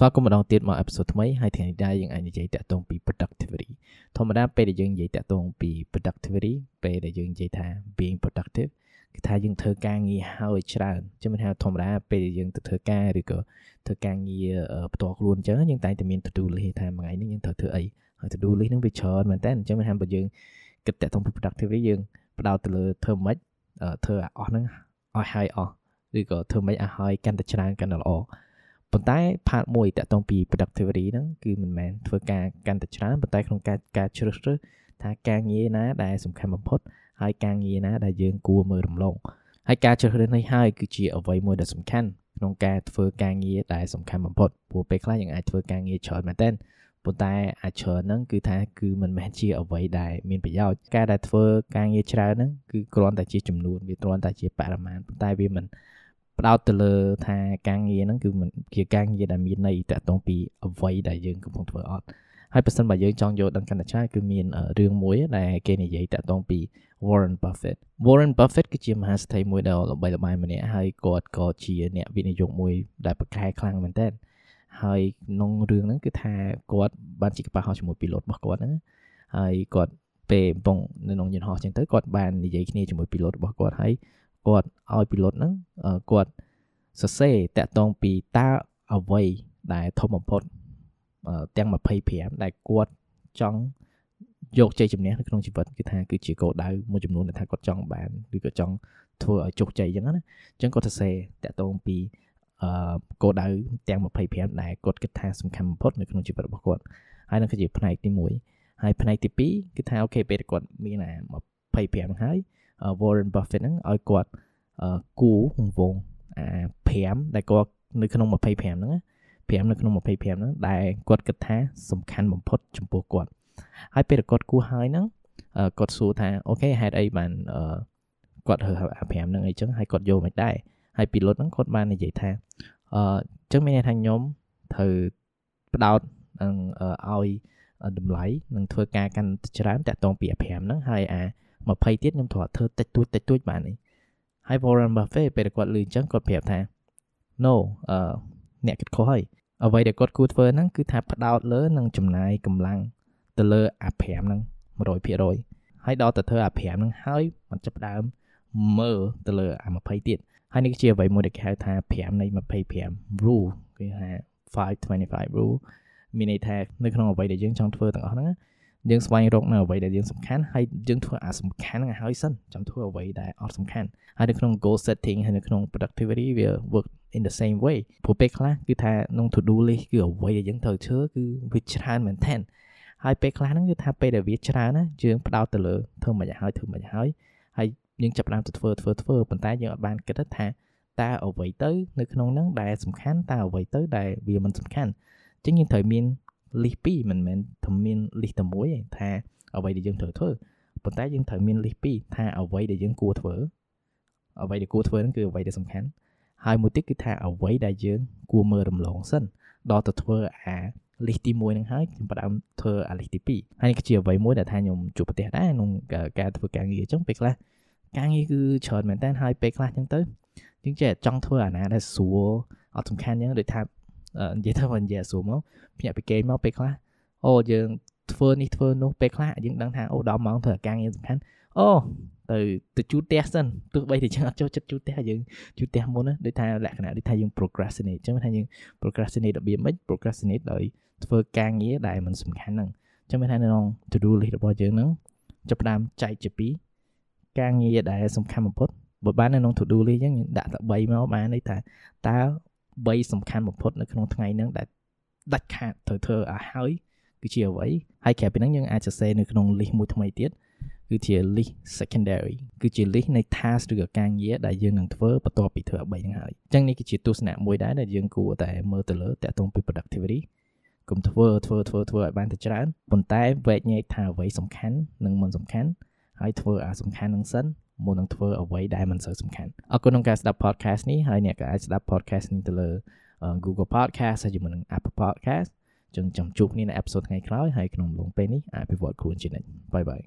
ស្វាគមន៍ម្ដងទៀតមកអេពីសូតថ្មីហើយថ្ងៃនេះដែរយើងអាចនិយាយតាក់ទងពី productivity ធម្មតាពេលដែលយើងនិយាយតាក់ទងពី productivity ពេលដែលយើងនិយាយថា being productive គឺថាយើងធ្វើការងារហើយច្រើនចាំមិនថាធម្មតាពេលដែលយើងទៅធ្វើការឬក៏ធ្វើការងារផ្ទាល់ខ្លួនអញ្ចឹងយើងតែងតែមាន to do list ថាមួយថ្ងៃនេះយើងត្រូវធ្វើអីហើយ to do list ហ្នឹងវាច្រើនមែនតើអញ្ចឹងមិនថាបើយើងគិតតាក់ទងពី productivity យើងផ្ដោតទៅលើធ្វើម៉េចធ្វើឲ្យអស់ហ្នឹងឲ្យហើយអស់ឬក៏ធ្វើម៉េចឲ្យហើយកាន់តែច្រើនកាន់តែល្អ ប៉ុន្តែ part មួយតាក់ទងពី productivity ហ្នឹងគឺមិនមែនធ្វើការកាន់តែច្រើនប៉ុន្តែក្នុងការការជ្រើសរើសថាការងារណាដែលសំខាន់បំផុតហើយការងារណាដែលយើងគួរមើលរំលងហើយការជ្រើសរើសនេះហើយគឺជាអ្វីមួយដែលសំខាន់ក្នុងការធ្វើការងារដែលសំខាន់បំផុតព្រោះពេលខ្លះយើងអាចធ្វើការងារច្រើនមែនទែនប៉ុន្តែអាចច្រើនហ្នឹងគឺថាគឺមិនមែនជាអ្វីដែលមានប្រយោជន៍ការដែលធ្វើការងារច្រើនហ្នឹងគឺគ្រាន់តែជាចំនួនវាគ្រាន់តែជាបរិមាណប៉ុន្តែវាមិន ផ្ដោតទៅលើថាការងារហ្នឹងគឺមិនជាការងារដែលមានន័យតាក់ទងពីអ្វីដែលយើងកំពុងធ្វើអត់ហើយបើសិនបើយើងចង់យកដឹងកាន់តែច្រើនគឺមានរឿងមួយដែលគេនិយាយតាក់ទងពី Warren Buffett Warren Buffett គឺជាមហាសេដ្ឋីមួយដ៏ល្បីល្បាញម្នាក់ហើយគាត់ក៏ជាអ្នកវិនិយោគមួយដែលប្រកែខ្លាំងមែនទែនហើយក្នុងរឿងហ្នឹងគឺថាគាត់បានជាកប៉ាល់ហោះជាមួយពីឡូតរបស់គាត់ហ្នឹងហើយគាត់ពេលបំពងនៅក្នុងយន្តហោះចឹងទៅគាត់បាននិយាយគ្នាជាមួយពីឡូតរបស់គាត់ហើយ គាត់ឲ្យពីឡុតហ្នឹងគាត់សរសេរតាក់ទងពីតើអ្វីដែលធំបំផុតទាំង25ដែលគាត់ចង់យកជ័យជំនះនៅក្នុងជីវិតគឺថាគឺជាគោលដៅមួយចំនួនដែលថាគាត់ចង់បានឬក៏ចង់ធ្វើឲ្យជោគជ័យអញ្ចឹងណាអញ្ចឹងគាត់សរសេរតាក់ទងពីអឺគោលដៅទាំង25ដែលគាត់គិតថាសំខាន់បំផុតនៅក្នុងជីវិតរបស់គាត់ហើយនឹងគឺជាផ្នែកទី1ហើយផ្នែកទី2គឺថាអូខេពេលគាត់មានអា25ហ្នឹងហើយ Warren Buffett ហ្នឹងឲ្យគាត់គូវងវងអា5ដែលគាត់នៅក្នុង25ហ្នឹង5នៅក្នុង25ហ្នឹងដែលគាត់គិតថាសំខាន់បំផុតចំពោះគាត់ហើយពេលគាត់គូហើយហ្នឹងគាត់សួរថាអូខេហេតុអីបានគាត់រើសអា5ហ្នឹងអីចឹងហើយគាត់យកមិនដែរហើយពីលុតហ្នឹងគាត់បាននិយាយថាអឺចឹងមានន័យថាខ្ញុំត្រូវផ្ដោតនឹងឲ្យតម្លៃនឹងធ្វើការកាន់ច្រើនតាក់ទងពីអា5ហ្នឹងហើយអា 20ទៀតខ្ញុំត្រូវធ្វើតិចតួចតិចតួចបាននេះហើយ Warren Buffett ពេលគាត់ឮអញ្ចឹងគាត់ប្រាប់ថា no អឺអ្នកគិតខុសហើយអ្វីដែលគាត់គួរធ្វើហ្នឹងគឺថាផ្ដោតលើនឹងចំណាយកម្លាំងទៅលើអា5ហ្នឹង100%ហើយដល់ទៅធ្វើអា5ហ្នឹងហើយមិនចាប់ដើមមើលទៅលើអា20ទៀតហើយនេះជាអ្វីមួយដែលគេហៅថា5នៃ25 rule គេហៅ525 rule មានន័យថានៅក្នុងអ្វីដែលយើងចង់ធ្វើទាំងអស់ហ្នឹង យើងស្វែងរកនៅអ្វីដែលយើងសំខាន់ហើយយើងធ្វើអាសំខាន់ហ្នឹងឲ្យហើយសិនចាំធ្វើអ្វីដែលអត់សំខាន់ហើយនៅក្នុង goal setting ហើយនៅក្នុង productivity វា work in the same way ព្រោះពេលខ្លះគឺថាក្នុង to do list គឺអ្វីដែលយើងត្រូវធ្វើគឺវាច្រើនមែនទែនហើយពេលខ្លះហ្នឹងគឺថាពេលដែលវាច្រើនណាយើងផ្ដោតទៅលើធ្វើមិនឲ្យធ្វើមិនឲ្យហើយយើងចាប់ផ្ដើមទៅធ្វើធ្វើធ្វើប៉ុន្តែយើងអត់បានគិតថាតើអ្វីទៅនៅក្នុងហ្នឹងដែលសំខាន់តើអ្វីទៅដែលវាមិនសំខាន់អញ្ចឹងយើងត្រូវមាន list 2មិនមែនតែមាន list តែមួយទេថាអ្វីដែលយើងត្រូវធ្វើប៉ុន្តែយើងត្រូវមាន list 2ថាអ្វីដែលយើងគួរធ្វើអ្វីដែលគួរធ្វើហ្នឹងគឺអ្វីដែលសំខាន់ហើយមួយទៀតគឺថាអ្វីដែលយើងគួរមើលរំលងសិនដល់ទៅធ្វើអា list ទី1ហ្នឹងហើយខ្ញុំផ្ដើមធ្វើអា list ទី2ហើយនេះគឺជាអ្វីមួយដែលថាខ្ញុំជួបប្រទះដែរក្នុងការធ្វើការងារអញ្ចឹងពេលខ្លះការងារគឺច្រើនមែនតើហើយពេលខ្លះអញ្ចឹងទៅយើងចេះចង់ធ្វើអាណាដែលស្រួលអត់សំខាន់អញ្ចឹងដូចថា និយាយទៅមិននិយាយស្រួលមកភ្ញាក់ពីគេមកពេលខ្លះអូយើងធ្វើនេះធ្វើនោះពេលខ្លះយើងដឹងថាអូដល់ម៉ោងធ្វើការងារសំខាន់អូទៅទៅជូតផ្ទះសិនទោះបីតែយើងអត់ចូលចិត្តជូតផ្ទះយើងជូតផ្ទះមុនណាដូចថាលក្ខណៈដូចថាយើង procrastinate អញ្ចឹងថាយើង procrastinate របៀបម៉េច procrastinate ដោយធ្វើការងារដែលមិនសំខាន់ហ្នឹងអញ្ចឹងមានថានៅក្នុង to do list របស់យើងហ្នឹងចាប់ផ្ដើមចែកជាពីរការងារដែលសំខាន់បំផុតបើបាននៅក្នុង to do list អញ្ចឹងដាក់តែ3មកបានន័យថាតើ 3សំខាន់បំផុតនៅក្នុងថ្ងៃហ្នឹងដែលដាច់ខាតត្រូវធ្វើឲ្យហើយគឺជាអ្វីហើយក្រៅពីហ្នឹងយើងអាចសរសេរនៅក្នុង list មួយថ្មីទៀតគឺជា list secondary គឺជា list នៃ task ឬក៏ការងារដែលយើងនឹងធ្វើបន្ទាប់ពីធ្វើ3ហ្នឹងហើយអញ្ចឹងនេះគឺជាទស្សនៈមួយដែរដែលយើងគួរតែមើលទៅលើតាក់ទងពី productivity កុំធ្វើធ្វើធ្វើធ្វើឲ្យបានទៅច្រើនប៉ុន្តែវែកញែកថាអ្វីសំខាន់និងមិនសំខាន់ហើយធ្វើអាសំខាន់នឹងសិន មុននឹងធ្វើអ្វីដែលមិនសូវសំខាន់អរគុណក្នុងការស្ដាប់ podcast នេះហើយអ្នកក៏អាចស្ដាប់ podcast នេះទៅលើ Google Podcast ហើយជាមួយនឹង Apple Podcast ចឹងចាំជួបគ្នានៅអេពីសូតថ្ងៃក្រោយហើយក្នុងអំឡុងពេលនេះអភិវឌ្ឍខ្លួនជានិច្ចបាយបាយ